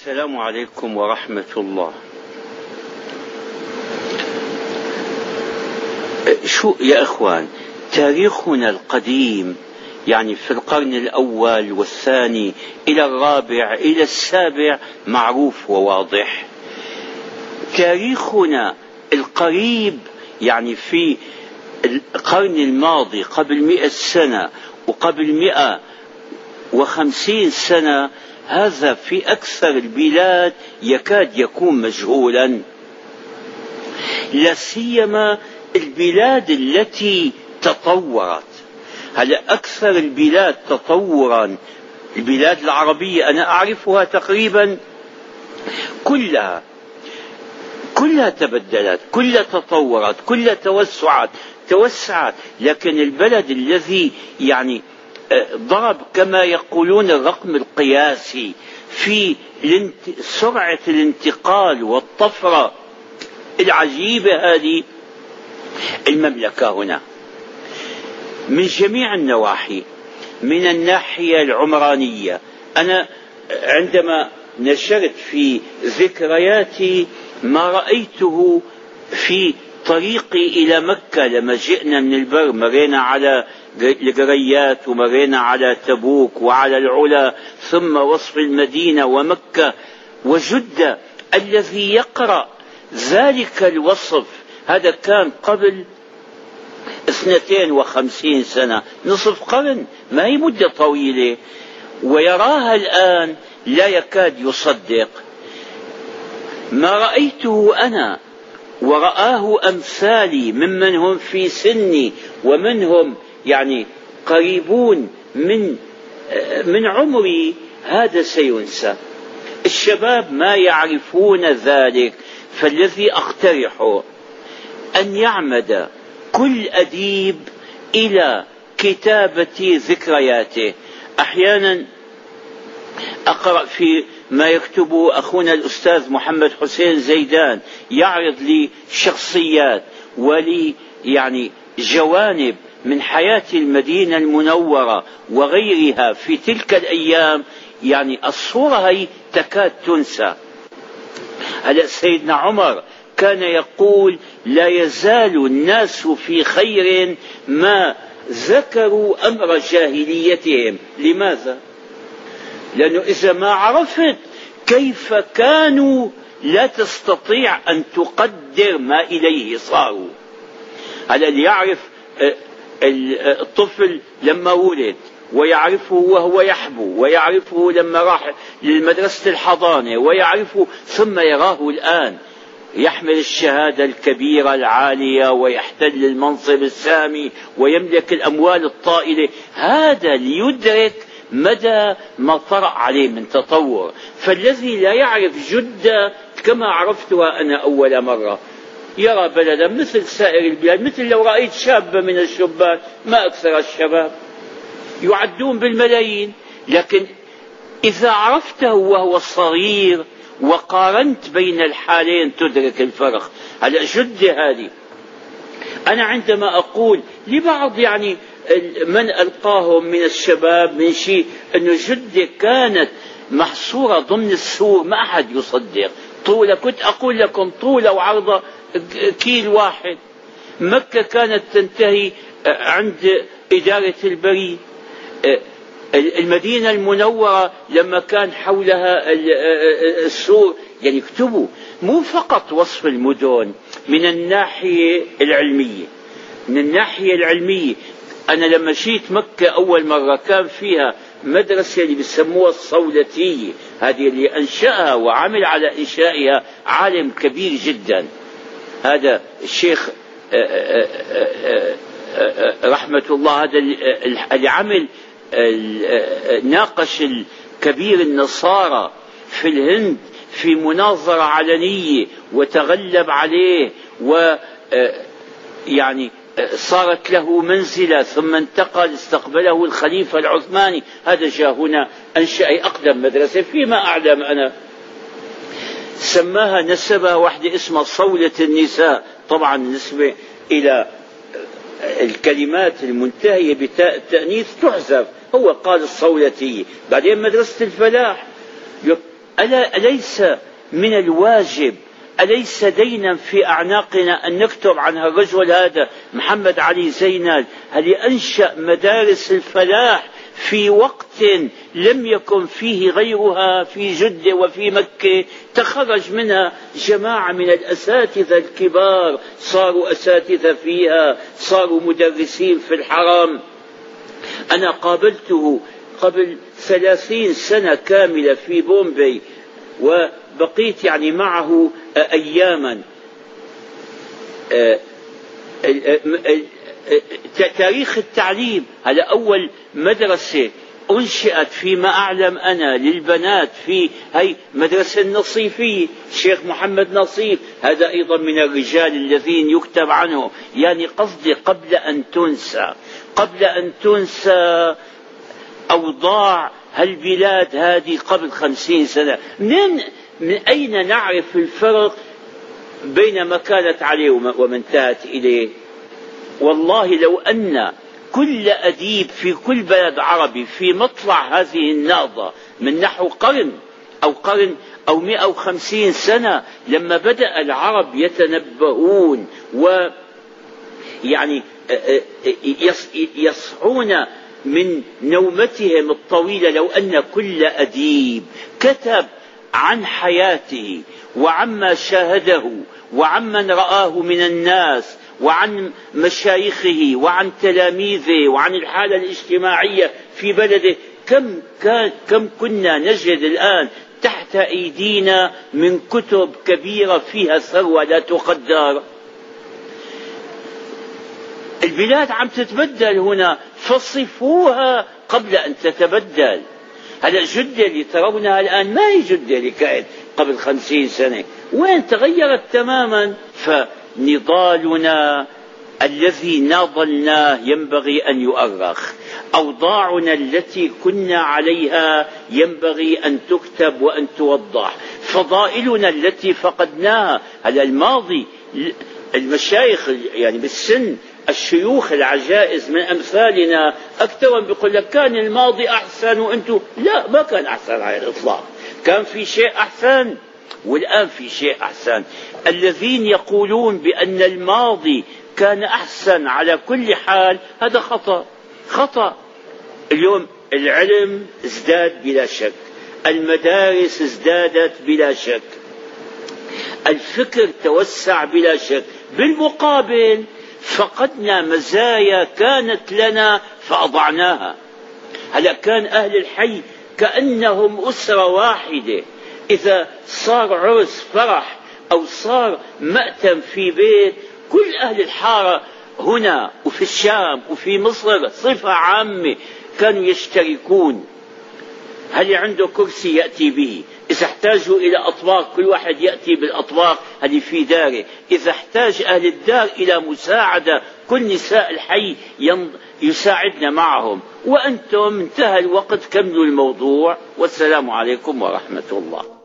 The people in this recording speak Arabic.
السلام عليكم ورحمة الله. شو يا إخوان تاريخنا القديم يعني في القرن الأول والثاني إلى الرابع إلى السابع معروف وواضح. تاريخنا القريب يعني في القرن الماضي قبل مئة سنة وقبل مئة وخمسين سنة هذا في أكثر البلاد يكاد يكون مجهولا. لا سيما البلاد التي تطورت. هلا أكثر البلاد تطورا؟ البلاد العربية أنا أعرفها تقريبا كلها. كلها تبدلت كلها تطورت كلها توسعت توسعت. لكن البلد الذي يعني ضرب كما يقولون الرقم القياسي في سرعة الانتقال والطفرة العجيبة هذه المملكة هنا. من جميع النواحي من الناحية العمرانية. أنا عندما نشرت في ذكرياتي ما رأيته في طريقي إلى مكة لما جئنا من البر مرينا على القريات ومرينا على تبوك وعلى العلا ثم وصف المدينة ومكة. وجدة الذي يقرأ ذلك الوصف. هذا كان قبل اثنتين وخمسين سنة نصف قرن ما هي مدة طويلة. ويراها الآن لا يكاد يصدق. ما رأيته أنا ورآه أمثالي ممن هم في سني ومنهم يعني قريبون من من عمري هذا سينسى. الشباب ما يعرفون ذلك فالذي أقترحه أن يعمد كل أديب إلى كتابة ذكرياته. أحيانا أقرأ في ما يكتبه أخونا الأستاذ محمد حسين زيدان يعرض لي شخصيات ولي يعني جوانب من حياة المدينة المنورة وغيرها في تلك الأيام. يعني الصورة هي تكاد تنسى. هلا سيدنا عمر كان يقول لا يزال الناس في خير ما ذكروا أمر جاهليتهم. لماذا؟ لأنه إذا ما عرفت كيف كانوا لا تستطيع أن تقدر ما إليه صاروا. هلا يعرف آه، الطفل لما ولد ويعرفه وهو يحبو ويعرفه لما راح للمدرسة الحضانة ويعرفه ثم يراه الآن يحمل الشهادة الكبيرة العالية ويحتل المنصب السامي ويملك الأموال الطائلة. هذا ليدرك مدى ما طرأ عليه من تطور. فالذي لا يعرف جدة كما عرفتها أنا أول مرة. يرى بلدا مثل سائر البلاد مثل لو رأيت شابة من الشبان ما أكثر الشباب. يعدون بالملايين. لكن إذا عرفته وهو صغير وقارنت بين الحالين تدرك الفرق. هلا جدة هذه. أنا عندما أقول لبعض يعني من ألقاهم من الشباب من شيء أنه جدة كانت محصورة ضمن السور ما أحد يصدق. طولة كنت أقول لكم طولة وعرضة كيل واحد. مكة كانت تنتهي عند إدارة البريد. المدينة المنورة لما كان حولها السور يعني اكتبوا مو فقط وصف المدن من الناحية العلمية. من الناحية العلمية. أنا لما جيت مكة أول مرة كان فيها مدرسة اللي بيسموها الصولتية هذه اللي أنشأها وعمل على إنشائها عالم كبير جدا. هذا الشيخ آه، آه، آه، رحمة الله هذا اللي عمل ناقش الكبير النصارى في الهند في مناظرة علنية وتغلب عليه و يعني صارت له منزلة ثم انتقل استقبله الخليفة العثماني. هذا جاء هنا أنشأ أقدم مدرسة فيما أعلم أنا. سماها نسبها واحدة اسمها صولة النساء. طبعا نسبة إلى الكلمات المنتهية بتاء التأنيث تحذف. هو قال الصولتية بعدين مدرسة الفلاح. ألا أليس من الواجب أليس دينا في أعناقنا أن نكتب عن الرجل هذا محمد علي زينال؟ هل أنشأ مدارس الفلاح في وقت لم يكن فيه غيرها في جدة وفي مكة؟ تخرج منها جماعة من الأساتذة الكبار صاروا أساتذة فيها صاروا مدرسين في الحرم. أنا قابلته قبل ثلاثين سنة كاملة في بومبي وبقيت يعني معه أياما تاريخ التعليم. هذا أول مدرسة أنشئت فيما أعلم أنا للبنات في هي مدرسة النصيفية الشيخ محمد نصيف. هذا أيضا من الرجال الذين يكتب عنه. يعني قصدي قبل أن تنسى قبل أن تنسى أوضاع هالبلاد هذه قبل خمسين سنة. من, من أين نعرف الفرق بين ما كانت عليه وما انتهت إليه؟ والله لو أن كل أديب في كل بلد عربي في مطلع هذه النهضة من نحو قرن أو قرن أو 150 سنة لما بدأ العرب يتنبهون و يعني يصحون من نومتهم الطويلة لو أن كل أديب كتب عن حياته وعما شاهده وعمن رآه من الناس وعن مشايخه وعن تلاميذه وعن الحالة الاجتماعية في بلده. كم كان كم كنا نجد الآن تحت أيدينا من كتب كبيرة فيها ثروة لا تقدر. البلاد عم تتبدل هنا فصفوها قبل أن تتبدل. هلا جدة اللي ترونها الآن ما هي جدة اللي كانت قبل خمسين سنة. وين تغيرت تماما؟ فنضالنا الذي ناضلناه ينبغي أن يؤرخ. أوضاعنا التي كنا عليها ينبغي أن تكتب وأن توضح. فضائلنا التي فقدناها هذا الماضي المشايخ يعني بالسن الشيوخ العجائز من أمثالنا أكثر بيقول لك كان الماضي أحسن وأنتم لا ما كان أحسن على الإطلاق. كان في شيء أحسن والآن في شيء أحسن. الذين يقولون بأن الماضي كان أحسن على كل حال هذا خطأ خطأ. اليوم العلم ازداد بلا شك المدارس ازدادت بلا شك الفكر توسع بلا شك. بالمقابل فقدنا مزايا كانت لنا فأضعناها. هلا كان أهل الحي كأنهم أسرة واحدة. إذا صار عرس فرح أو صار مأتم في بيت كل أهل الحارة هنا وفي الشام وفي مصر صفة عامة كانوا يشتركون. هل عنده كرسي يأتي به؟ إذا احتاجوا إلى أطباق كل واحد يأتي بالأطباق اللي في داره. إذا احتاج أهل الدار إلى مساعدة كل نساء الحي يساعدن معهم. وأنتم انتهى الوقت كملوا الموضوع. والسلام عليكم ورحمة الله.